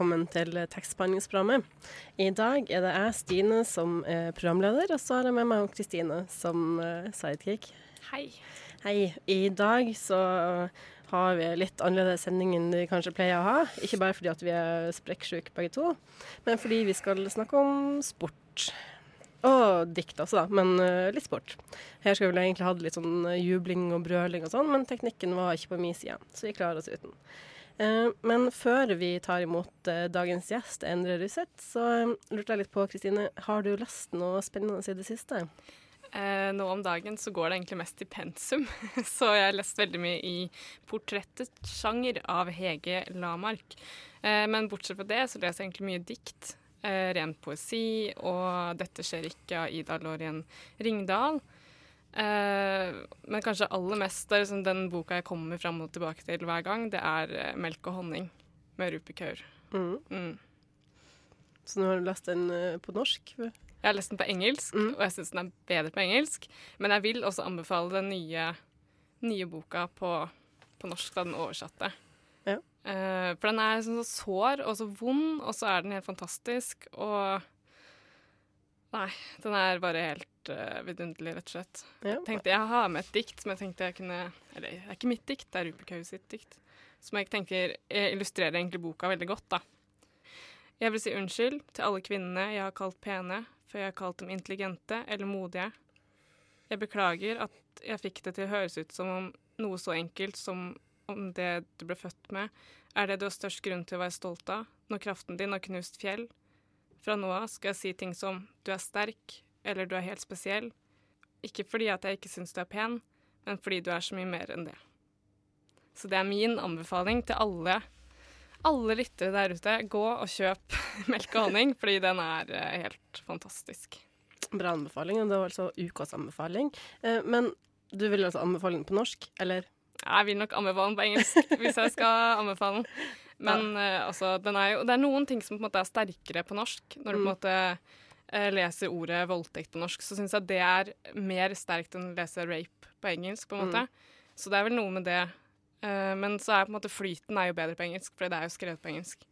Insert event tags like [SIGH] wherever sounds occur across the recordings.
Velkommen til tekstbehandlingsprogrammet. I dag er det jeg, Stine, som er programleder, og så har jeg med meg Kristine som eh, sidekick. Hei. Hei. I dag så har vi litt annerledes sending enn vi kanskje pleier å ha. Ikke bare fordi at vi er sprekksyke begge to, men fordi vi skal snakke om sport. Og dikt også, da, men eh, litt sport. Her skulle vi egentlig hatt litt sånn eh, jubling og brøling og sånn, men teknikken var ikke på min side, så vi klarer oss uten. Eh, Men før vi tar imot eh, dagens gjest, Endre Ruseth, så eh, lurte jeg litt på, Kristine, har du lest noe spennende i det siste? Eh, nå om dagen så går det egentlig mest i pensum, [LAUGHS] så jeg har lest veldig mye i portrettets sjanger av Hege Lamark. Eh, men bortsett fra det så leser jeg egentlig mye dikt, eh, ren poesi, og 'Dette skjer ikke' av Ida Lorien Ringdal. Eh, men kanskje aller mest er liksom den boka jeg kommer fram og tilbake til hver gang, det er uh, 'Melk og honning' med Rupi Kaur. Mm. Mm. Så nå har du lest den uh, på norsk? Jeg har lest den på engelsk, Mm. og jeg syns den er bedre på engelsk. Men jeg vil også anbefale den nye, nye boka på, på norsk, da den oversatte. Ja. For den er sånn så sår og så vond, og så er den helt fantastisk. Og Nei, den er bare helt uh, vidunderlig, rett og slett. Ja. Tenkte Jeg har med et dikt som jeg tenkte jeg kunne Eller det er ikke mitt dikt, det er Rupi sitt dikt. Som jeg tenker jeg illustrerer egentlig boka veldig godt, da. Jeg vil si unnskyld til alle kvinnene jeg har kalt pene, før jeg har kalt dem intelligente eller modige. Jeg beklager at jeg fikk det til å høres ut som om noe så enkelt som om det du ble født med, er det du har størst grunn til å være stolt av, når kraften din har knust fjell. Fra nå av skal jeg si ting som du er sterk, eller du er helt spesiell. Ikke fordi at jeg ikke syns du er pen, men fordi du er så mye mer enn det. Så det er min anbefaling til alle alle lyttere der ute, gå og kjøp [LAUGHS] melk og honning, fordi den er eh, helt fantastisk. Bra anbefaling, og det var altså ukas anbefaling. Eh, men du vil altså anbefale den på norsk, eller? Jeg vil nok anbefale den på engelsk hvis jeg skal anbefale den. [LAUGHS] Men eh, altså, den er jo, det er noen ting som på en måte er sterkere på norsk. Når du på en Mm. måte uh, leser ordet voldtekt på norsk, så syns jeg det er mer sterkt enn å lese rape på engelsk. på en måte. Så det er vel noe med det. Uh, men så er på en måte flyten er jo bedre på engelsk, for det er jo skrevet på engelsk.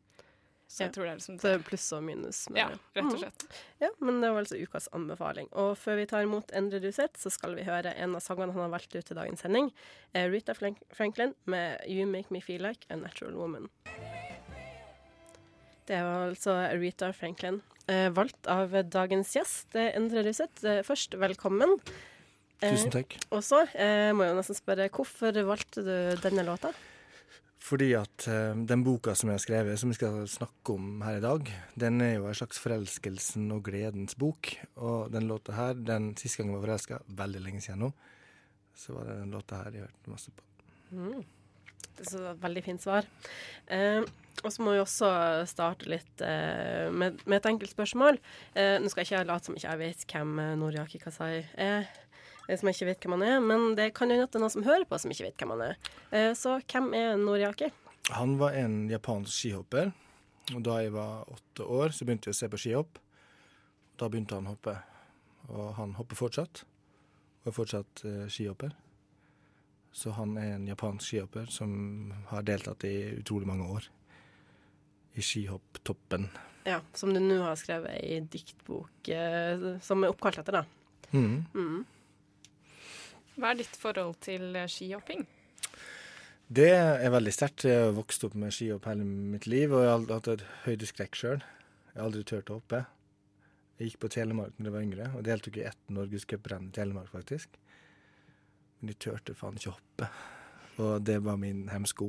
Så Ja. jeg tror det er liksom det Så pluss og minus. med Ja, rett og slett. slett. Ja, men det var altså ukas anbefaling. Og før vi tar imot Endre Ruseth, så skal vi høre en av sangene han har valgt ut til dagens sending. Eh, Rita Franklin med 'You Make Me Feel Like a Natural Woman'. Det var altså Rita Franklin, eh, valgt av dagens gjest, eh, Endre Ruseth. Eh, først, velkommen. Eh, Tusen takk. Og så eh, må jeg jo nesten spørre, hvorfor valgte du denne låta? Fordi at eh, den boka som jeg har skrevet, som vi skal snakke om her i dag, den er jo en slags forelskelsen og gledens bok. Og den låta her, den siste gangen jeg var forelska, veldig lenge siden nå, så var det den låta her jeg hørte masse på. Mm. Så veldig fint svar. Eh, og så må vi også starte litt eh, med, med et enkelt spørsmål. Eh, nå skal jeg ikke jeg late som ikke jeg vet hvem eh, Noriaki Kasai er, som ikke vet hvem han er, men det kan hende at det er noen som hører på som ikke vet hvem han er. Eh, så hvem er Noriaki? Han var en japansk skihopper, og da jeg var åtte år, så begynte jeg å se på skihopp. Da begynte han å hoppe, og han hopper fortsatt, og er fortsatt eh, skihopper. Så han er en japansk skihopper som har deltatt i utrolig mange år i skihopptoppen. Ja, som du nå har skrevet i diktbok eh, som er oppkalt etter, da. Mm. Mm. Hva er ditt forhold til eh, skihopping? Det er veldig sterkt. Jeg har vokst opp med skihopp hele mitt liv, og jeg har hatt et høydeskrekk sjøl. Jeg har aldri turt å hoppe. Jeg gikk på Telemark da jeg var yngre, og deltok i ett norgescuprenn i Telemark, faktisk. Men jeg turte faen ikke å hoppe, og det var min hemsko.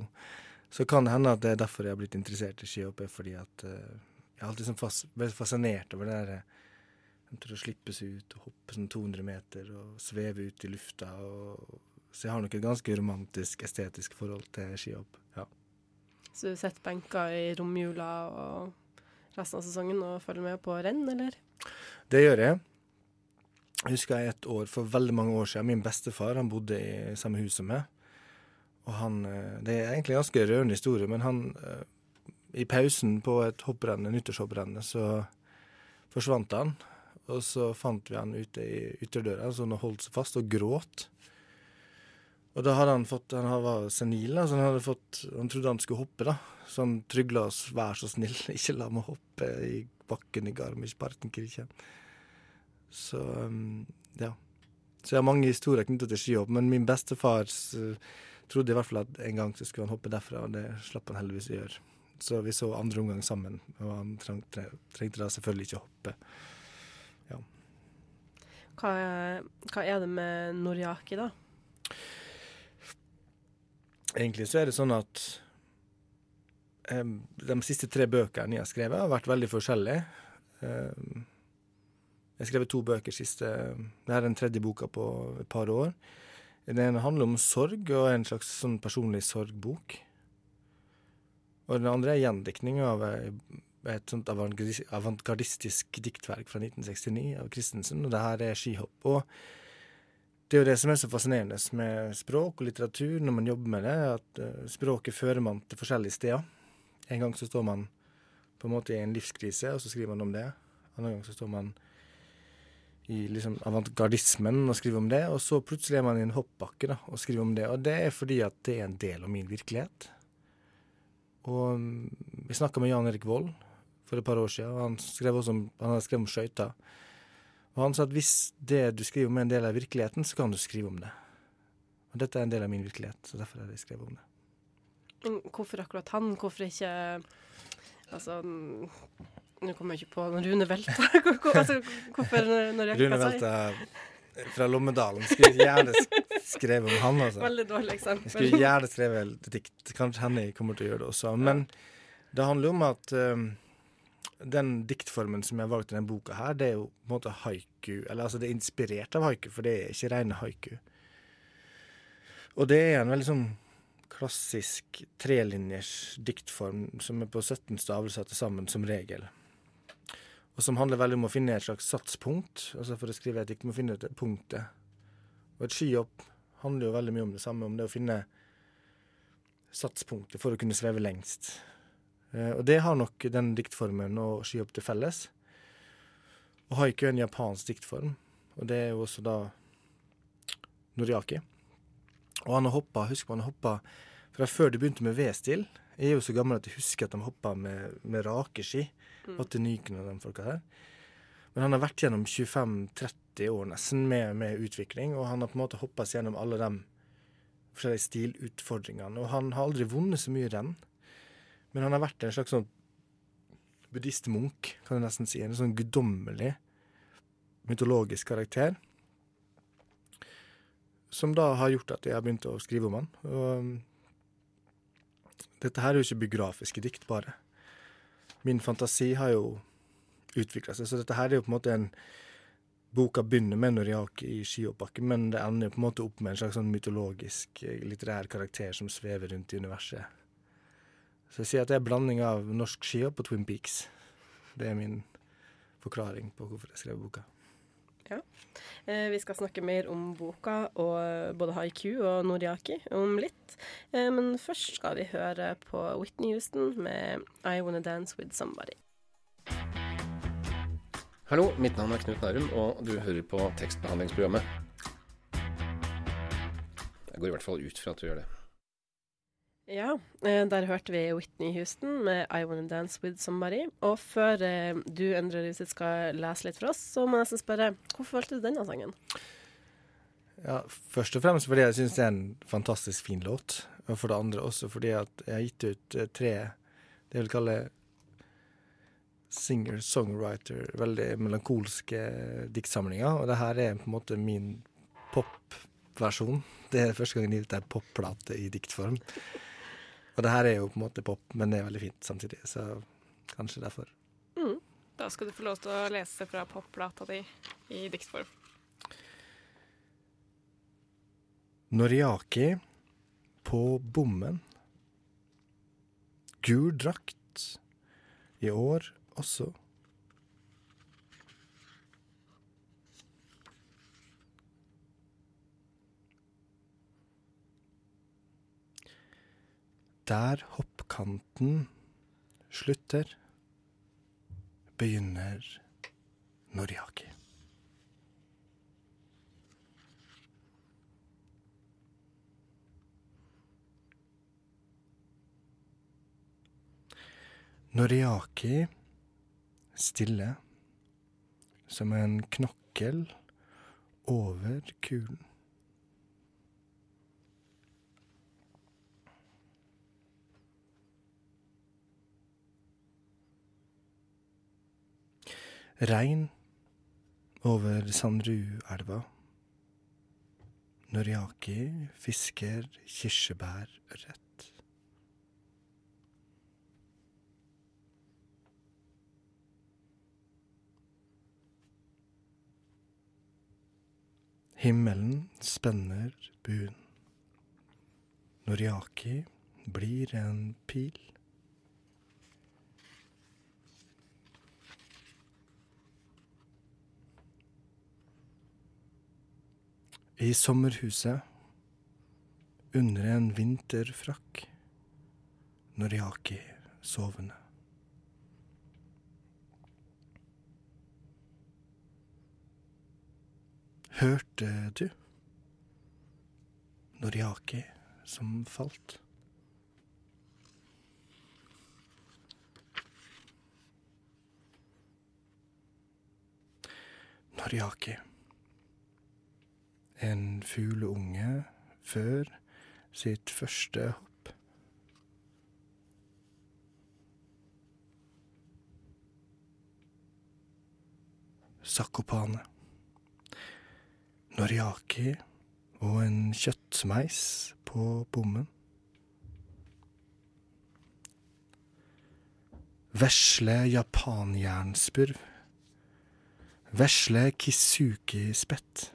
Så kan det hende at det er derfor jeg har blitt interessert i skihopp, fordi at eh, jeg har alltid sånn vært fascinert over det der eh, til å slippes ut og hoppe sånn 200 meter og sveve ut i lufta. Og, så jeg har nok et ganske romantisk, estetisk forhold til skihopp. Ja. Så du sitter benka i romjula og resten av sesongen og følger med på renn, eller? Det gjør jeg. Jeg husker jeg et år for veldig mange år siden. Min bestefar han bodde i samme hus som meg. Og han eh, Det er egentlig en ganske rørende historie, men han eh, I pausen på et hopprenn, nyttårshopprenn, så forsvant han. Og så fant vi han ute i ytterdøra, så han holdt seg fast og gråt. Og da hadde han fått Han var senil, da, så han hadde fått Han trodde han skulle hoppe, da. Så han trygla oss 'vær så snill, [LAUGHS] ikke la meg hoppe i bakken i Garmisch-Partenkirchen'. Så um, ja. Så jeg har mange historier knyttet til skihopp, men min bestefar uh, trodde i hvert fall at en gang så skulle han hoppe derfra, og det slapp han heldigvis å gjøre. Så vi så andre omgang sammen, og han trengte da selvfølgelig ikke å hoppe. Hva, hva er det med Noriaki, da? Egentlig så er det sånn at de siste tre bøkene jeg har skrevet, har vært veldig forskjellige. Jeg har skrevet to bøker siste Dette er den tredje boka på et par år. Den ene handler om sorg og er en slags sånn personlig sorgbok. Og den andre er gjendiktning av et sånt avantgardistisk diktverk fra 1969 av Christensen, og det her er skihopp. Og det er jo det som er så fascinerende med språk og litteratur når man jobber med det, at uh, språket fører man til forskjellige steder. En gang så står man på en måte i en livskrise, og så skriver man om det. En annen gang så står man i liksom avantgardismen og skriver om det, og så plutselig er man i en hoppbakke da, og skriver om det. Og det er fordi at det er en del av min virkelighet. Og mm, vi snakka med Jan Erik Vold for et par år siden, han skrev også om, han hadde skrevet om skøyter. Og han sa at hvis det du skriver om er en del av virkeligheten, så kan du skrive om det. Og dette er en del av min virkelighet, så derfor har jeg skrevet om det. Men hvorfor akkurat han? Hvorfor ikke Altså Nå kommer jeg ikke på Rune Velta. [LAUGHS] altså, hvorfor når jeg Rune Velta fra Lommedalen skulle gjerne skrevet om han, altså. Veldig dårlig eksempel. Jeg skulle gjerne skrevet et dikt. Kanskje Henny kommer til å gjøre det også. Men det handler om at um, den diktformen som jeg har valgt i denne boka, her, det er jo på en måte haiku. Eller altså, det er inspirert av haiku, for det er ikke rene haiku. Og det er en veldig sånn klassisk trelinjers diktform som er på 17 stavelser til sammen, som regel. Og som handler veldig om å finne et slags satspunkt. Altså for å skrive et dikt må finne et punktet. Og et skihopp handler jo veldig mye om det samme, om det å finne satspunktet for å kunne sveve lengst. Eh, og det har nok den diktformen og opp til felles. Og haiku er en japansk diktform, og det er jo også da Noriaki. Og han har hoppa, husk på han har hoppa fra før de begynte med V-stil. Jeg er jo så gammel at jeg husker at de hoppa med, med rake ski. Mm. Atte Nyken og de folka der. Men han har vært gjennom 25-30 år nesten med, med, utvikling, og han har på en måte hoppa seg gjennom alle de forskjellige stilutfordringene. Og han har aldri vunnet så mye renn. Men han har vært en slags sånn buddhistmunk, kan du nesten si. En sånn guddommelig, mytologisk karakter. Som da har gjort at jeg har begynt å skrive om han. Og dette her er jo ikke biografiske dikt, bare. Min fantasi har jo utvikla seg, så dette her er jo på en måte en Boka begynner med Noriaki i skihoppbakken, men det ender jo på en måte opp med en slags sånn mytologisk, eh, litterær karakter som svever rundt i universet. Så jeg sier at det er en blanding av norsk skihopp og Twin Peaks. Det er min forklaring på hvorfor jeg skrev boka. Ja. Eh, vi skal snakke mer om boka og både haiku og noriaki om litt. Eh, men først skal vi høre på Whitney Houston med I Wanna Dance With Somebody. Hallo, mitt navn er Knut Nærum, og du hører på tekstbehandlingsprogrammet. Jeg går i hvert fall ut fra at du gjør det. Ja, eh, der hørte vi Whitney Houston med 'I Wanna Dance With Somebody'. Og før eh, du, Endre Lyset, skal lese litt for oss, så må jeg nesten spørre hvorfor valgte du denne sangen? Ja, Først og fremst fordi jeg syns det er en fantastisk fin låt. Og for det andre også fordi at jeg har gitt ut eh, tre det jeg vil kalle singer-songwriter, veldig melankolske diktsamlinger. Og det her er på en måte min popversjon. Det er første gang jeg har gitt ei popplate i diktform. Og det her er jo på en måte pop, men det er veldig fint samtidig, så kanskje derfor. Mm. Da skal du få lov til å lese fra popplata di i diktform. Noriaki på bommen. Gul drakt. I år også. Der hoppkanten slutter, begynner Noriaki. Noriaki stille som en knokkel over kulen. Regn over Sandruelva. Noriaki fisker kirsebærørret. Himmelen spenner buen. Noriaki blir en pil. I sommerhuset, under en vinterfrakk, Noriaki sovende. Hørte du? Noriaki som falt. Noriaki. En fugleunge før sitt første hopp. Sakopane. Noriaki og en kjøttmeis på bommen. Vesle japanjernspurv. Vesle kisuki-spett.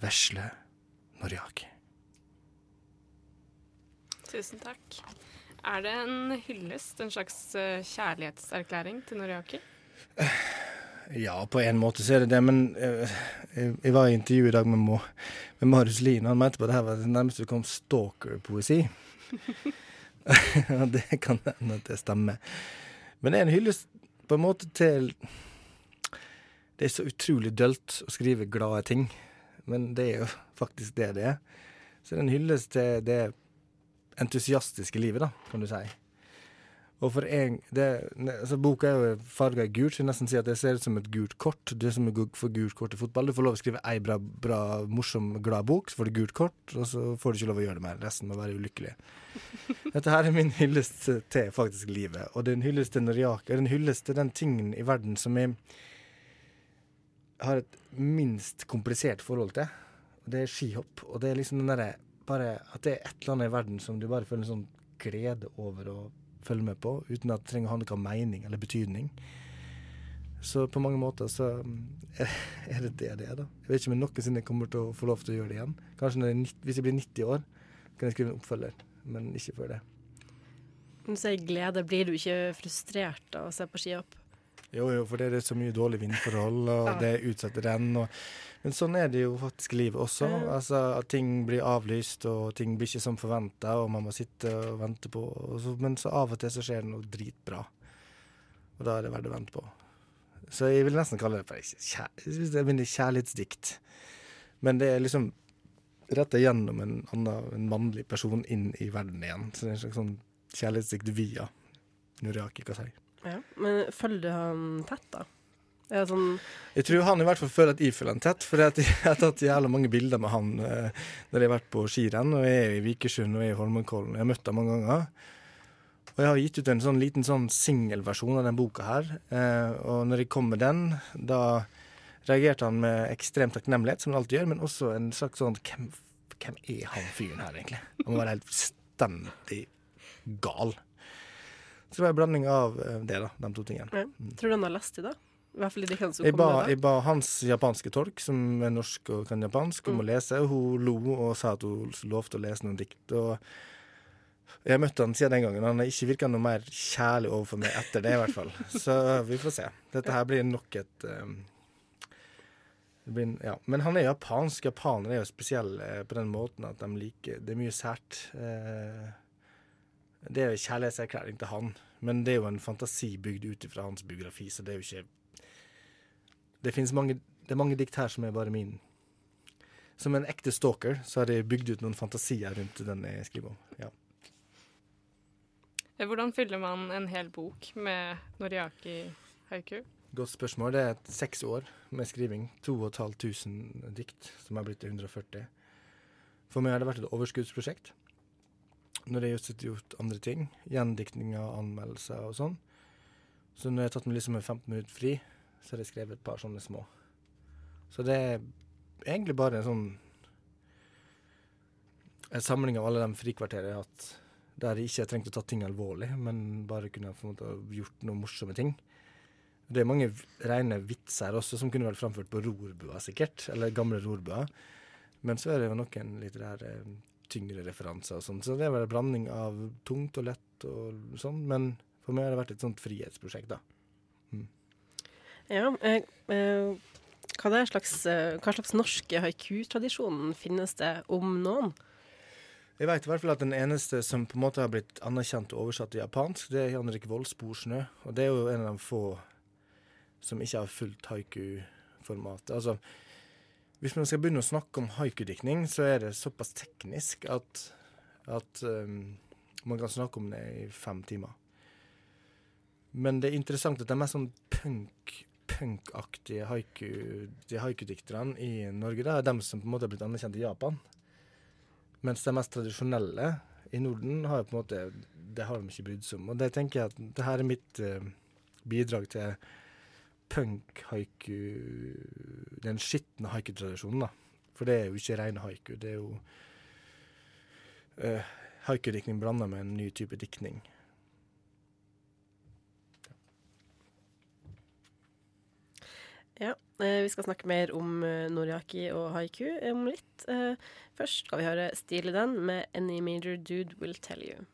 Vesle Noriaki. Tusen takk. Er det en hyllest, en slags eh, kjærlighetserklæring til Noriaki? Ja, på en måte så er det det, men eh, jeg, jeg var i intervju i dag med, Mo, med Marius Lien. Han mente på at det her var det nærmeste det kom stalker-poesi. [LAUGHS] Og det kan hende at det stemmer. Men det er en hyllest på en måte til Det er så utrolig dølt å skrive glade ting, men det er jo [LAUGHS] faktisk det det er. Så det er en hyllest til det entusiastiske livet, da, kan du si. Og for en, det, altså Boka er jo farga i gult, så jeg nesten sier at det ser ut som et gult kort. Du som er som for gult kort i fotball. Du får lov å skrive ei bra, bra morsom, glad bok, så får du gult kort, og så får du ikke lov å gjøre det mer. Resten må være ulykkelig. [LAUGHS] Dette her er min hyllest til faktisk livet, og det er en hyllest til Noriaki. Det er en hyllest til den tingen i verden som jeg har et minst komplisert forhold til. Og det er skihopp. Og det er liksom den derre bare At det er et eller annet i verden som du bare føler en sånn glede over å følge med på, uten at det trenger å ha noe mening eller betydning. Så på mange måter så mm, [LAUGHS] er det det det er, da. Jeg vet ikke om jeg noensinne kommer til å få lov til å gjøre det igjen. Kanskje jeg, hvis jeg blir 90 år, kan jeg skrive en oppfølger, men ikke før det. Når du sier glede, blir du ikke frustrert av å se på skihopp? Jo, jo, for det er så mye dårlige vindforhold, og Ja. det er den. Og, men sånn er det jo faktisk i livet også. Ja. Altså, at ting blir avlyst, og ting blir ikke som forventa, og man må sitte og vente på. Så, men så av og til så skjer det noe dritbra. Og da er det verdt å vente på. Så jeg vil nesten kalle det for kjær, kjærlighetsdikt. Men det er liksom retta gjennom en annen, en mannlig person inn i verden igjen. Så det er en slags sånn kjærlighetsdikt via Nuriaki Kasai. Ja. Men følger du han tett, da? Ja, sånn Jeg tror han i hvert fall føler at jeg følger han tett, for [LAUGHS] jeg har tatt jævla mange bilder med han eh, når jeg har vært på skirenn, og jeg er i Vikersund og jeg er i Holmenkollen. Jeg har møtt ham mange ganger. Og jeg har gitt ut en sånn liten sånn singelversjon av den boka her. Eh, og når jeg kom med den, da reagerte han med ekstrem takknemlighet, som han alltid gjør, men også en slags sånn Hvem, hvem er han fyren her, egentlig? Han må være helt stendig gal. Så det var en blanding av eh, det, da, de to tingene. ja. Tror du han har lest i det? I hvert fall i diktene som Jeg ba, kommer jeg ba hans japanske tolk, som er norsk og kan japansk, om Mm. å lese. Hun lo og sa at hun lovte å lese noen dikt. Og Jeg har møtt han siden den gangen. Han har ikke virka noe mer kjærlig overfor meg etter det, i hvert fall. [LAUGHS] Så vi får se. Dette her blir nok et um, blir, ja. Men han er japansk. Japanere er jo spesielle på den måten at de liker Det er mye sært. Eh, det er jo kjærlighetserklæring til han, men det er jo en fantasi bygd ut ifra hans biografi, så det er jo ikke Det finnes mange Det er mange dikt her som er bare min Som en ekte stalker så har jeg bygd ut noen fantasier rundt den jeg skriver om. Ja. Hvordan fyller man en hel bok med Noriaki haiku? Godt spørsmål. Det er et seks år med skriving. 2500 dikt, som er blitt til 140. For meg har det vært et overskuddsprosjekt. Når jeg har gjort andre ting, gjendiktninger, anmeldelser og sånn. Så når jeg har tatt meg liksom en 15 minutter fri, så har jeg skrevet et par sånne små. Så det er egentlig bare en sånn En samling av alle de frikvarterene jeg har hatt, der jeg ikke har trengt å ta ting alvorlig, men bare kunne på en måte gjort noen morsomme ting. Det er mange rene vitser også som kunne vært framført på rorbua, sikkert. Eller gamle rorbua. Men så er det jo noen litterære tyngre referanser og sånn. Så det vel en blanding av tungt og lett og sånn. Men for meg har det vært et sånt frihetsprosjekt, da. Ja, eh, eh, hva, det slags, hva slags norske haiku-tradisjonen finnes det om noen? Jeg vet i hvert fall at den eneste som på en måte har blitt anerkjent og oversatt til japansk, det er Henrik Vold, 'Sporsnø'. Og det er jo en av de få som ikke har fulgt haiku-formatet. Altså, hvis man skal begynne å snakke om haiku-diktning, så er det såpass teknisk at, at um, man kan snakke om det i fem timer. Men det er interessant at de mest sånn punk punkaktige haiku, de haiku-dikterne i Norge, det er dem som på en måte har blitt anerkjent i Japan. Mens de mest tradisjonelle i Norden har på en måte Det har de ikke brydd seg om. Og det tenker jeg at det her er mitt uh, bidrag til punk-haiku Den skitne haiku-tradisjonen, da. For det er jo ikke rene haiku. Det er jo uh, haiku-diktning blanda med en ny type diktning. Ja, eh, vi skal snakke mer om eh, Noriaki og haiku om litt. Først skal vi høre Steely Den' med 'Any Major Dude Will Tell You'.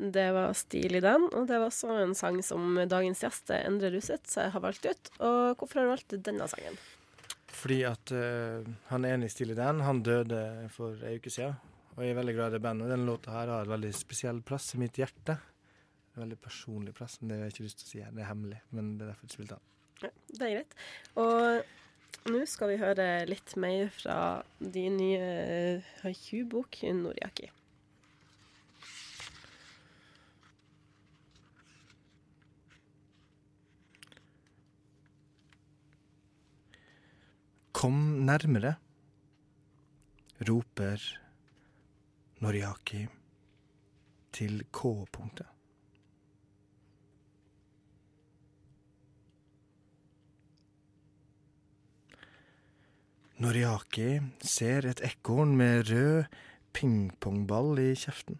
Det var stil i den, og det var også en sang som dagens gjest Endre Ruseth har valgt ut. Og hvorfor har du valgt denne sangen? Fordi at uh, han er enig i stil i den. Han døde for ei uke siden. Og jeg er veldig glad i det bandet. Denne låta her har en veldig spesiell plass i mitt hjerte. En veldig personlig plass, men det har jeg ikke lyst til å si her. Det er hemmelig, men det er derfor jeg spilte den. Ja, det er greit. Og nå skal vi høre litt mer fra din nye haiku-bok, Noriaki. Kom nærmere, roper Noriaki til K-punktet. Noriaki ser et ekorn med rød pingpongball i kjeften.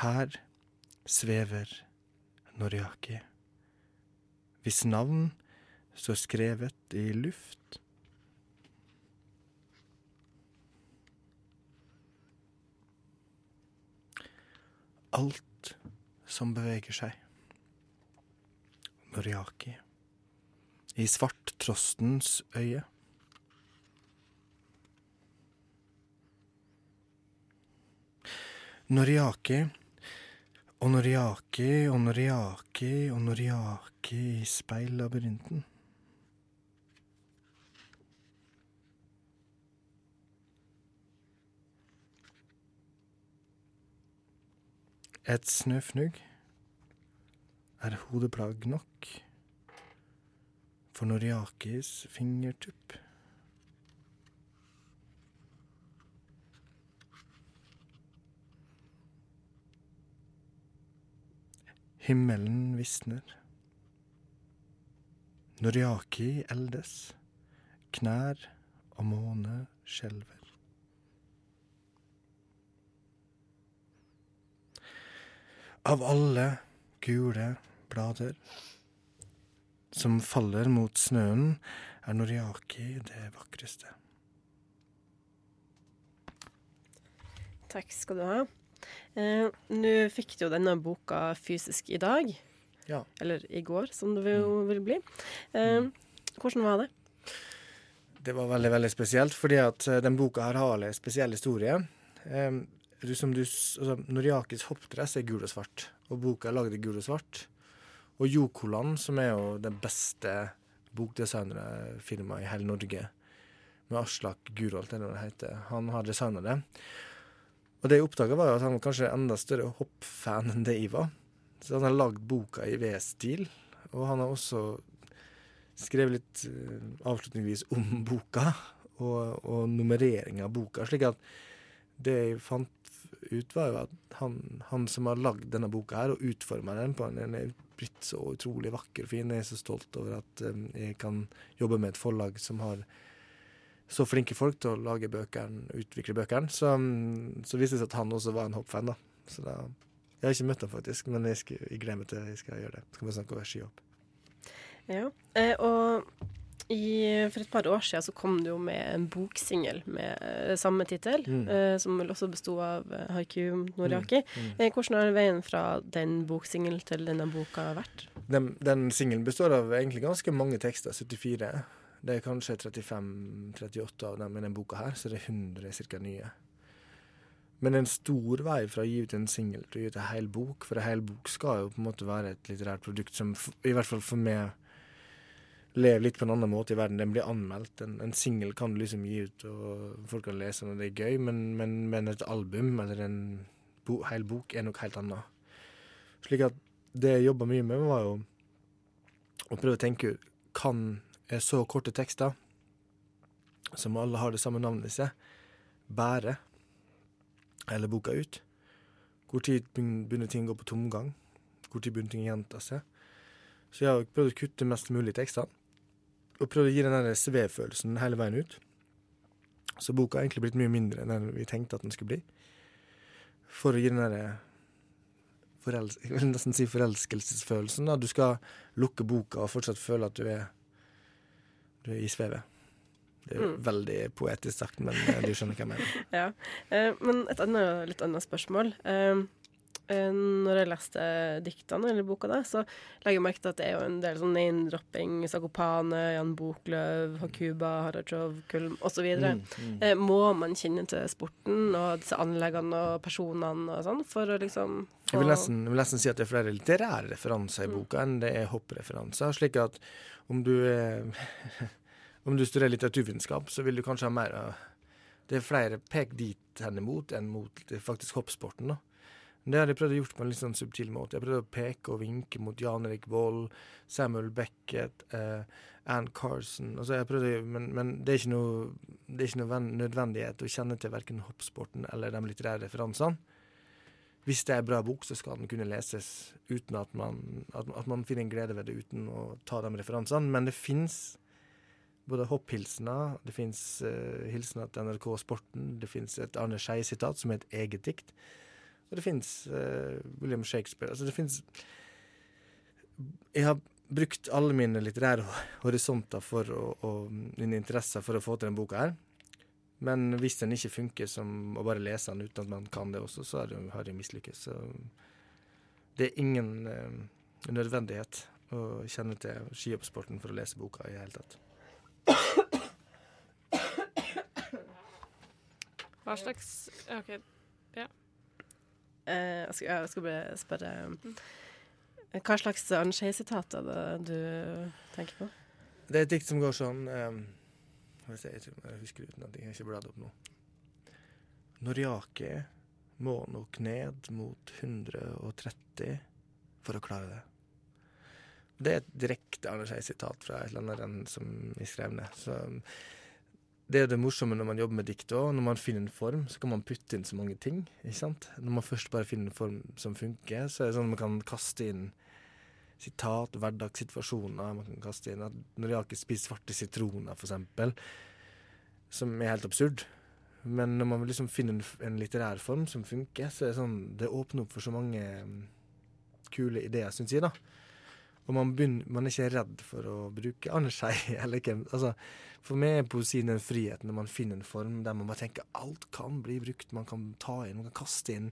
Her svever Noriaki, hvis navn står skrevet i luft. Alt som beveger seg. Noriaki. I svarttrostens øye. Noriaki onoriaki, og Noriaki og Noriaki i speillabyrinten. Et snøfnugg er hodeplagg nok for Noriakis fingertupp. Himmelen visner. Noriaki eldes. Knær og måne skjelver. Av alle gule blader som faller mot snøen, er Noriaki det vakreste. Takk skal du ha. Eh, Nå fikk du jo denne boka fysisk i dag. Ja. Eller i går, som det jo vil bli. Eh, hvordan var det? Det var veldig veldig spesielt, fordi at eh, den boka her har en spesiell historie. Eh, du, som du, altså, Noriakis hoppdress er gul og svart, og boka er lagd i gul og svart. Og Jokoland, som er jo den beste bokdesignere-firmaet i hele Norge, med Aslak Gurholt, eller hva det heter, han har designa det. Og det jeg oppdaga, var jo at han var kanskje enda større hoppfan enn det jeg var. Så han har lagd boka i V-stil, og han har også skrevet litt eh, avslutningsvis om boka og, og nummerering av boka. slik at det jeg fant ut, var jo at han, han som har lagd denne boka her, og utforma den på en, den er blitt så utrolig vakker og fin. Jeg er så stolt over at um, jeg kan jobbe med et forlag som har så flinke folk til å lage bøkene, utvikle bøkene. Så, mm, så viste det seg at han også var en hoppfan, da. Så da Jeg har ikke møtt ham faktisk, men jeg, skal, jeg gleder meg til jeg skal gjøre det. Så kan vi snakke over skihopp. Ja. Eh, og i, for et par år siden så kom det jo med en boksingel med eh, samme tittel, Mm. eh, som vel også besto av Haiku Noriaki. Mm. Mm. hvordan har veien fra den boksingelen til denne boka vært? Den, den singelen består av egentlig ganske mange tekster, 74. Det er kanskje 35-38 av dem i denne boka her, så det er 100 cirka nye. Men en stor vei fra å gi ut en singel til å gi ut en hel bok, for en hel bok skal jo på en måte være et litterært produkt som i hvert fall for meg lever litt på en annen måte i verden. Den blir anmeldt. En, en singel kan du liksom gi ut, og folk kan lese og det er gøy, men, men, men et album eller en bo, hel bok er noe helt annet. Slik at det jeg jobba mye med, var jo å prøve å tenke ut Kan så korte tekster, som alle har det samme navnet i seg, bære hele boka ut? Hvor tid begynner ting å gå på tomgang? Hvor tid begynner ting å gjenta seg? Så jeg har prøvd å kutte mest mulig i tekstene, og prøvd å gi den svevfølelsen hele veien ut. Så boka har egentlig blitt mye mindre enn vi tenkte at den skulle bli. For å gi den derre jeg nesten si forelskelsesfølelsen. Da. Du skal lukke boka og fortsatt føle at du er, du er i svevet. Det er jo Mm. veldig poetisk sagt, men eh, du skjønner hva jeg mener. [LAUGHS] Ja. Eh, men et annet, litt annet spørsmål. Eh, når jeg leste diktene eller boka, da, så legger jeg merke til at det er jo en del sånn name-dropping. Sakopane, Jan Boklöv, Hakuba, Harachov, Kulm osv. Mm, mm. Eh, må man kjenne til sporten og disse anleggene og personene og sånn for å liksom Jeg vil, nesten, jeg vil nesten si at det er flere litterære referanser i Mm. boka enn det er hoppreferanser. Slik at om du eh, [LAUGHS] Om du studerer litteraturvitenskap, så vil du kanskje ha mer av Det er flere pek dit hen imot enn mot faktisk hoppsporten, da. Det har jeg prøvd å gjort på en litt sånn subtil måte. Jeg prøvd å peke og vinke mot Jan Erik Vold, Samuel Beckett, eh, Ann Carson altså jeg prøvde, men, men det er ikke noe, er ikke noe ven- nødvendighet å kjenne til verken hoppsporten eller de litterære referansene. Hvis det er en bra bok, så skal den kunne leses uten at man, at, at man finner en glede ved det uten å ta de referansene. Men det fins både hopphilsener, det fins uh, hilsener til NRK Sporten, det fins et Arne Skeie-sitat som er et eget dikt, det fins William Shakespeare. Altså det fins Jeg har brukt alle mine litterære horisonter for å, og mine interesser for å få til denne boka her. Men hvis den ikke funker som å bare lese den uten at man kan det også, så har jeg, mislykkes. Så det er ingen uh, nødvendighet å kjenne til skihoppsporten for å lese boka i det hele tatt. Hva slags OK. eh, jeg, skal, jeg skal bare spørre eh, Hva slags Arnskei-sitat er det du tenker på? Det er et dikt som går sånn um, jeg, jeg, husker uten at jeg ikke bladd opp nå. Når jaket må nok ned mot 130 for å klare det. Det er et direkte Arne Skei-sitat fra et eller annet som jeg skrev ned. Det er det morsomme når man jobber med dikt òg. Når man finner en form, så kan man putte inn så mange ting. ikke sant? Når man først bare finner en form som funker, så er det sånn at man kan kaste inn sitat, hverdagssituasjoner. Man kan kaste inn at når jeg ikke spiser svarte sitroner, eksempel, som er helt absurd. Men når man liksom finner en, en litterær form som funker, så er det sånn Det åpner opp for så mange mm, kule ideer, syns jeg. da. Og man, begynner, man er ikke redd for å bruke andre skei. [LAUGHS] eller hvem altså, For meg er poesien den friheten når man finner en form der man bare tenker alt kan bli brukt. Man kan ta inn, man kan kaste inn.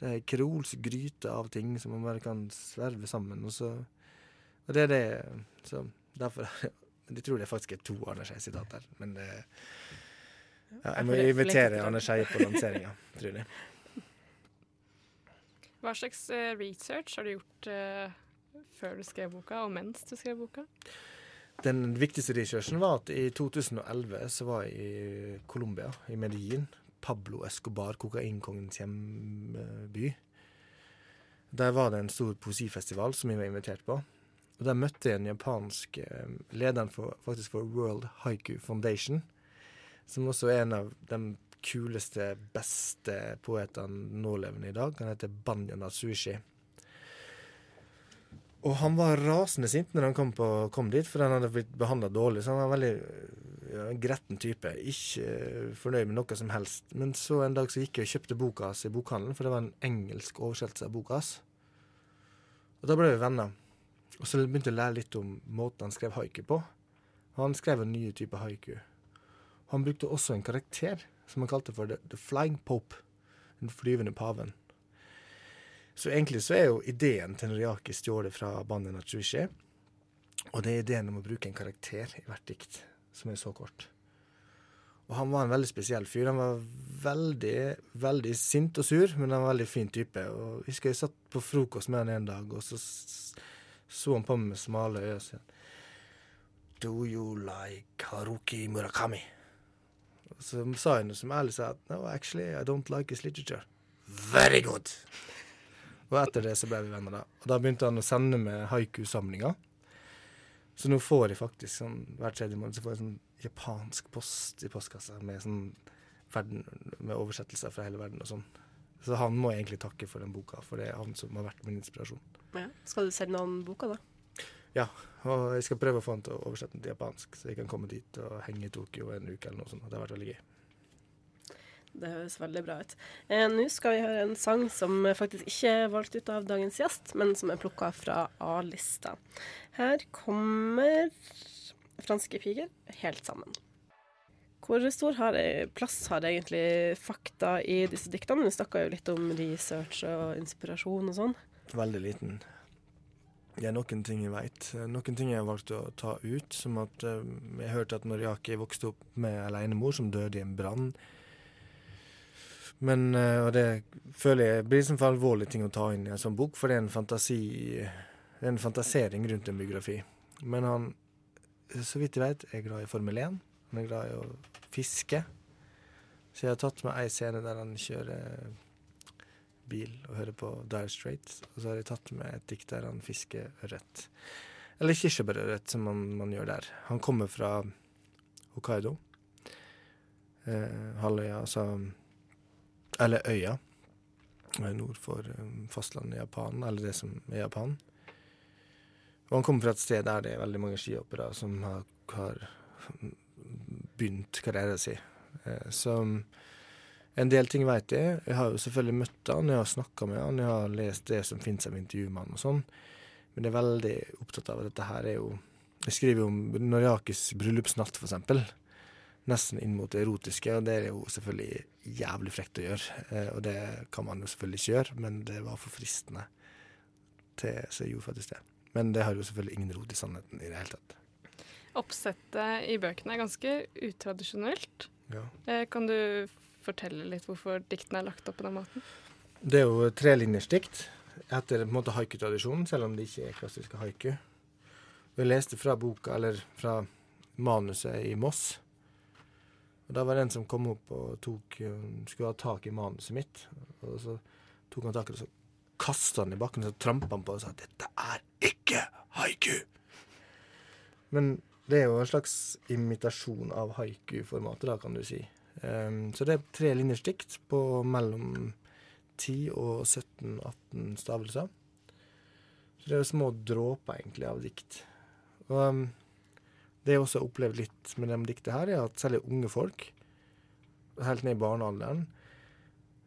Det er kreolsk gryte av ting som man bare kan sverve sammen. Og, så, og det er det Så derfor [LAUGHS] Jeg tror det faktisk er to Arne Skei-sitater, men det ja, Jeg må invitere Arne Skei på lanseringa, [LAUGHS] tror jeg. Hva slags eh, research har du gjort eh, før du skrev boka, og mens du skrev boka? Den viktigste researchen var at i 2011 så var jeg i Colombia, i Medellin. Pablo Escobar, kokainkongens hjemby. Der var det en stor poesifestival som jeg var invitert på. Og Der møtte jeg en japansk eh, lederen for, faktisk for World Haiku Foundation, som også er en av de kuleste, beste poetene nålevende i dag. Han heter Banya Natsushi. Og han var rasende sint når han kom, på, kom dit, for han hadde blitt behandla dårlig. Så han var en veldig ja, gretten type. Ikke fornøyd med noe som helst. Men så en dag så gikk jeg og kjøpte boka hans i bokhandelen, for det var en engelsk oversettelse av boka hans. Og da ble vi venner. Og så begynte jeg å lære litt om måten han skrev haiku på. Han skrev en ny type haiku. Han brukte også en karakter som han kalte for The, the Flying Pope. Den flyvende paven. Så egentlig så er jo ideen til Noriaki stjålet fra bandet Natsushi. Og det er ideen om å bruke en karakter i hvert dikt som er så kort. Og han var en veldig spesiell fyr. Han var veldig, veldig sint og sur, men han var en veldig fin type. Og jeg husker jeg satt på frokost med han en dag, og så så han på meg med smale øyne og sa Do you like Haruki Murakami? Og så sa jeg noe som ærlig sa at no, actually, I don't like his literature. Very good! Og etter det så ble vi venner, da. Og da begynte han å sende med haiku-samlinger. Så nå får jeg faktisk sånn hver tredje måned så får jeg sånn japansk post i postkassa med sånn verden, med oversettelser fra hele verden og sånn. Så han må jeg egentlig takke for den boka, for det er han som har vært min inspirasjon. Ja. Skal du sende han boka, da? Ja, og jeg skal prøve å få han til å oversette den til japansk, så jeg kan komme dit og henge i Tokyo en uke eller noe sånt. Det har vært veldig gøy. Det høres veldig bra ut. Eh, Nå skal vi høre en sang som faktisk ikke er valgt ut av dagens gjest, men som er plukka fra A-lista. Her kommer franske piker helt sammen. Hvor stor har jeg, plass har egentlig fakta i disse diktene? Vi snakka jo litt om research og inspirasjon og sånn. Veldig liten. Det er noen ting jeg veit. Noen ting jeg har valgt å ta ut, som at eh, jeg hørte at Noriaki vokste opp med alenemor som døde i en brann. Men eh, Og det føler jeg blir som for alvorlig ting å ta inn i en sånn bok, for det er en fantasi Det er en fantasering rundt en biografi. Men han, så vidt jeg vet, er glad i Formel 1. Han er glad i å fiske. Så jeg har tatt med ei scene der han kjører bil og hører på Dire Straits. Og så har jeg tatt med et dikt der han fisker ørret. Eller kirsebærørret, som man, man, gjør der. Han kommer fra Hokkaido. Eh, halvøya, altså Eller øya. Nord for um, fastlandet i Japan, eller det som er Japan. Og han kommer fra et sted der det er veldig mange skihoppere som har, har begynt karrieren sin. Eh, så en del ting veit jeg. Jeg har jo selvfølgelig møtt han, jeg har snakka med han, jeg har lest det som fins av intervju med han og sånn. Men jeg er veldig opptatt av at dette her er jo Jeg skriver jo om Noriakis bryllupsnatt, for eksempel. Nesten inn mot det erotiske, og det er jo selvfølgelig jævlig frekt å gjøre. Eh, og det kan man jo selvfølgelig ikke gjøre, men det var for fristende til, så jeg gjorde faktisk det. Men det har jo selvfølgelig ingen rot i sannheten i det hele tatt. Oppsettet i bøkene er ganske utradisjonelt. Ja. Eh, kan du fortelle litt hvorfor diktene er lagt opp på den måten? Det er jo trelinjers dikt etter på en måte haiku-tradisjonen, selv om det ikke er klassiske haiku. Jeg leste fra boka, eller fra manuset i Moss. Og Da var det en som kom opp og tok, skulle ha tak i manuset mitt. Og så tok han tak i det, så kasta han i bakken så trampa han på og sa 'Dette er ikke haiku'. Men det er jo en slags imitasjon av haiku-formatet, da, kan du si. Um, så det er tre linjers dikt på mellom 10 og 17-18 stavelser. Så det er jo små dråper, egentlig, av dikt. Og um, det jeg også har opplevd litt med de diktet her, er at særlig unge folk, helt ned i barnealderen,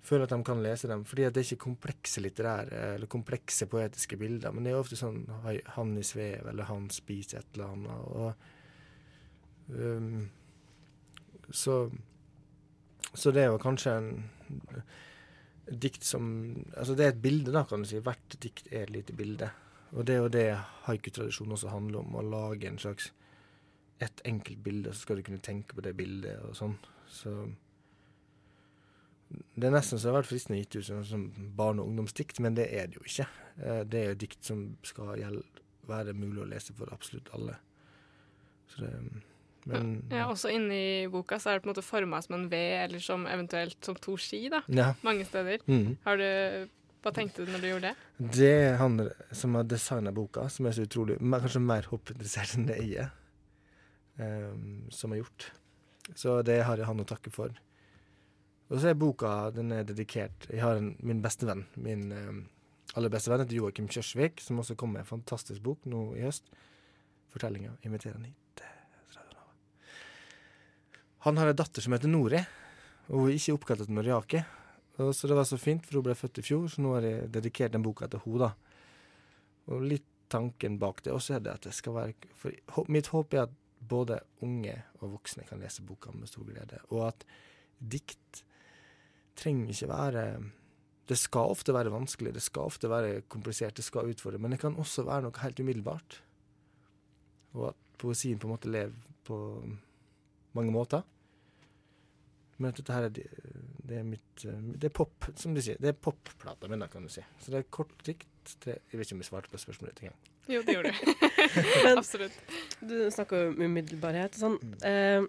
føler at de kan lese dem. Fordi det er ikke komplekse litterære eller komplekse poetiske bilder, men det er ofte sånn han i svev, eller han spiser et eller annet. Og, um, så, så det jo kanskje en dikt som Altså det er et bilde, da, kan du si. Hvert dikt er et lite bilde. Og det er jo det haikutradisjonen også handler om, å lage en slags et enkelt bilde, så skal du kunne tenke på det bildet og sånn. Så det er nesten så det har vært fristende å gitt ut som, som barne- og ungdomsdikt, men det er det jo ikke. Eh, Det er jo dikt som skal gjelde, være mulig å lese for absolutt alle. Så det Men Ja, også inni boka så er det på en måte forma som en V, eller som eventuelt som to ski, da. ja. Mange steder. Mm. Har du Hva tenkte du når du gjorde det? Det er han som har designa boka, som er så utrolig Kanskje mer hoppinteressert enn det jeg er, ehm, som har gjort. Så det har jeg han å takke for. Og så er boka den er dedikert Jeg har en, min beste venn, min ehm, aller beste venn heter Joakim Kjørsvik, som også kom med en fantastisk bok nå i høst. Fortellinga 'Inviterer han hit'. Han har ei datter som heter Nori, og hun er ikke oppkalt etter Noriaki. Så det var så fint, for hun ble født i fjor, så nå har jeg dedikert den boka til henne. Og litt tanken bak det også er det at det skal være For mitt håp er at både unge og voksne kan lese boka med stor glede, og at dikt trenger ikke være Det skal ofte være vanskelig, det skal ofte være komplisert, det skal utfordre, men det kan også være noe helt umiddelbart. Og at poesien på en måte lever på mange måter. Men at dette her er, det er mitt Det er pop, som de sier. Det er popplata mi, kan du si. Så det er kort dikt. Jeg vet ikke om jeg svarte på spørsmålet engang. Jo, det gjorde du. [LAUGHS] [LAUGHS] Absolutt. du snakker om umiddelbarhet sånn. Eh,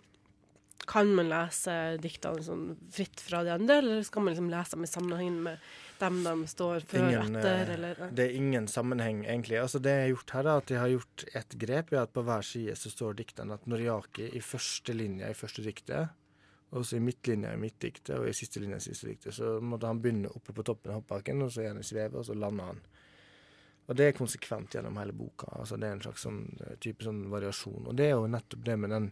kan man lese diktene sånn fritt fra de andre, eller skal man liksom lese dem i sammenheng med dem de står før, Ingen, etter, eh, eller Det er ingen sammenheng, egentlig. Altså Det jeg har gjort her, er at jeg har gjort et grep. er at På hver side så står diktene at Noriaki i første linje i første diktet, og så i midtlinja i midtdiktet, og i siste linje i siste diktet. Så måtte han begynne oppe på toppen av hoppbakken, og så gjerne svevet, og så lander han. Og det er konsekvent gjennom hele boka. altså Det er en slags sånn eh, type sånn variasjon. Og det er jo nettopp det med den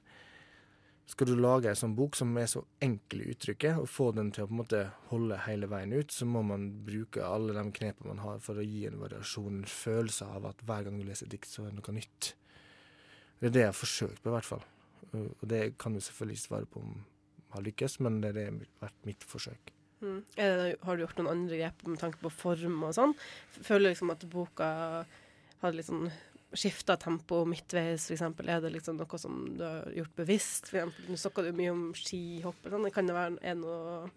Skal du lage en sånn bok som er så enkel i uttrykket, og få den til å på en måte holde hele veien ut, så må man bruke alle de knepene man har for å gi en variasjon, en følelse av at hver gang du leser dikt, så er det noe nytt. Det er det jeg har forsøkt på, i hvert fall. Og det kan du selvfølgelig svare på om har lykkes, men det har vært mitt forsøk. Mm. Er det, har du gjort noen andre grep med tanke på form og sånn? Føler du liksom at boka hadde litt sånn skifta tempo midtveis, f.eks.? Er det liksom noe som du har gjort bevisst? For eksempel, Nå snakka du mye om skihopp. Sånn. Kan det være noe,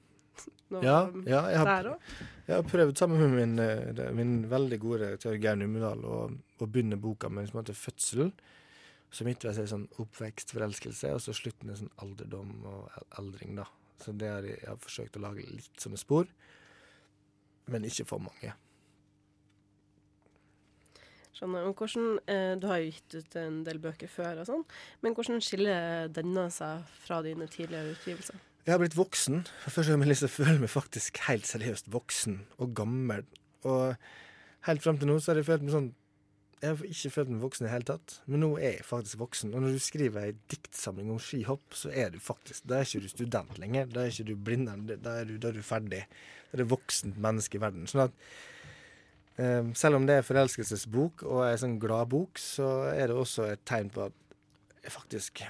noe Ja, ja jeg, har, der òg? jeg har prøvd sammen med min, eh, min veldig gode redaktør Geir Numedal å, begynne boka med liksom, som Fødsel. Så midtveis er det sånn oppvekst, forelskelse, og så slutten er sånn alderdom og eldring, da. Så det har jeg, jeg har forsøkt å lage litt sånne spor, men ikke for mange. Skjønner. Og hvordan, eh, du har jo gitt ut en del bøker før, og sånn, men hvordan skiller denne seg fra dine tidligere utgivelser? Jeg har blitt voksen. For første gang jeg føler meg faktisk helt seriøst voksen og gammel. Og helt fram til nå så har jeg følt meg sånn Jeg har ikke følt meg voksen i det hele tatt, men nå er jeg faktisk voksen. Og når du skriver ei diktsamling om skihopp, så er du faktisk Da er ikke du student lenger. Da er ikke du blindern. Da er du, da er du ferdig. Da er du voksent menneske i verden. Sånn at eh, selv om det er forelskelsesbok og ei sånn gladbok, så er det også et tegn på at jeg faktisk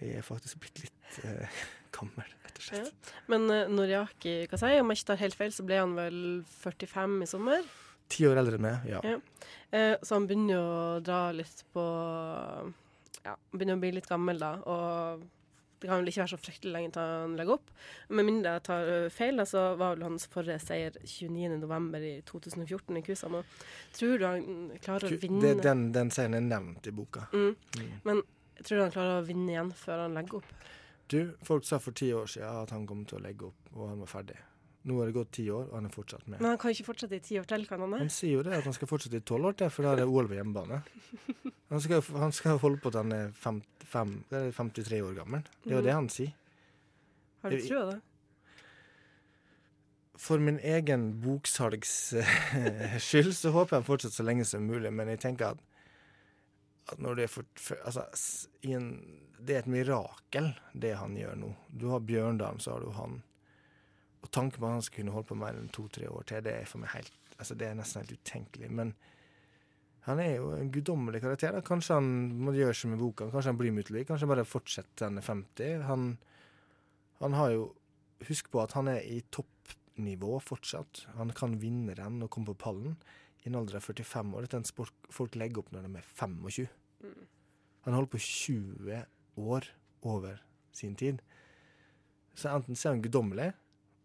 Jeg er faktisk blitt litt eh, [LAUGHS] gammel, slett. Men uh, Noriaki Kasei, om jeg ikke tar helt feil, så ble han vel 45 i sommer. Ti år eldre enn meg, ja. Ja. Eh, så han begynner jo å dra litt på Ja, begynner å bli litt gammel, da. Og det kan vel ikke være så fryktelig lenge til han legger opp. Med mindre jeg tar feil, så var vel hans forrige seier 29.11. i 2014 i Kusama. Tror du han klarer å vinne Det, den, den seieren er nevnt i boka. mm. Mm. Men tror du han klarer å vinne igjen før han legger opp? Du, folk sa for ti år siden at han kom til å legge opp, og han var ferdig. Nå har det gått ti år, og han er fortsatt med. Men han kan ikke fortsette i ti år til, kan han det? Han sier jo det, at han skal fortsette i tolv år til, for da er det OL på hjemmebane. [LAUGHS] Han skal, han skal holde på til han er fem, fem, det er 53 år gammel. Det er jo Mhm. det han sier. Har du trua det? For min egen boksalgs eh, [LAUGHS] skyld så håper jeg han fortsetter så lenge som mulig, men jeg tenker at, at når det er for, for Altså, en, det er et mirakel, det han gjør nå. Du har Bjørndalen, så har du han. Og tanken på at han skal kunne holde på mer enn to-tre år til, det er for meg helt altså det er nesten helt utenkelig. Men han er jo en guddommelig karakter. Da. Kanskje han må gjøre som i boka. Kanskje han blir Mutley. Kanskje han bare fortsetter til han er 50. Han, han har jo Husk på at han er i toppnivå fortsatt. Han kan vinne renn og komme på pallen i en alder av 45 år. Dette er en sport folk legger opp når de er 25. Han holder på 20 år over sin tid. Så enten så er han guddommelig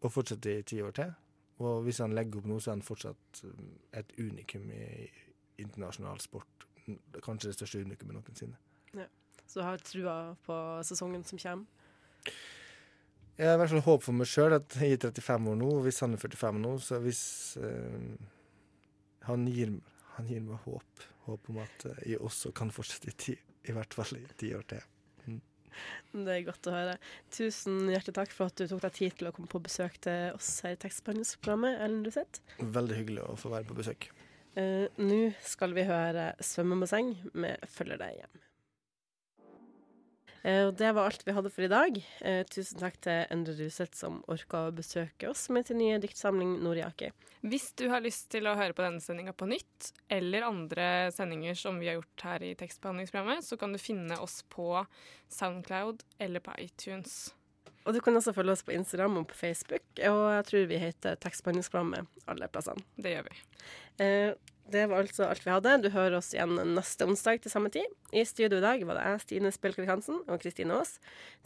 og fortsetter i ti år til, og hvis han legger opp noe, så er han fortsatt um, et unikum i internasjonal sport. Kanskje det største unikumet noensinne. Så du har trua på sesongen som kommer? Jeg har i hvert fall håp for meg sjøl at jeg er 35 år nå, og hvis han er 45 nå, så hvis eh, han, gir, han gir meg håp. Håp om at eh, jeg også kan fortsette i ti, i hvert fall i ti år til. [LAUGHS] Det er godt å høre. Tusen hjertelig takk for at du tok deg tid til å komme på besøk til oss her i tekstbehandlingsprogrammet, Ellen Ruseth. Veldig hyggelig å få være på besøk. Uh, Nå skal vi høre 'Svømmebasseng' med 'Følger deg hjem'. Eh, og det var alt vi hadde for i dag. Eh, tusen takk til Endre Ruseth som orka å besøke oss med sin nye diktsamling 'Noriaki'. Hvis du har lyst til å høre på denne sendinga på nytt, eller andre sendinger som vi har gjort her i tekstbehandlingsprogrammet, så kan du finne oss på Soundcloud eller på iTunes. Og du kan også følge oss på Instagram og på Facebook, og jeg tror vi heter Tekstbehandlingsprogrammet alle plassene. Det gjør vi. Eh, det var altså alt vi hadde. Du hører oss igjen neste onsdag til samme tid. I studio i dag var det jeg, Stine Spilkvik Hansen og Kristine Aas.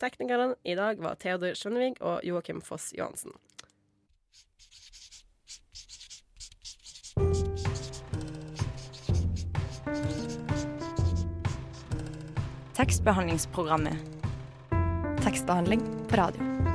Teknikerne i dag var Theodor Skjønnevig og Joakim Foss Johansen. Tekstbehandlingsprogrammet. Tekstbehandling på radio.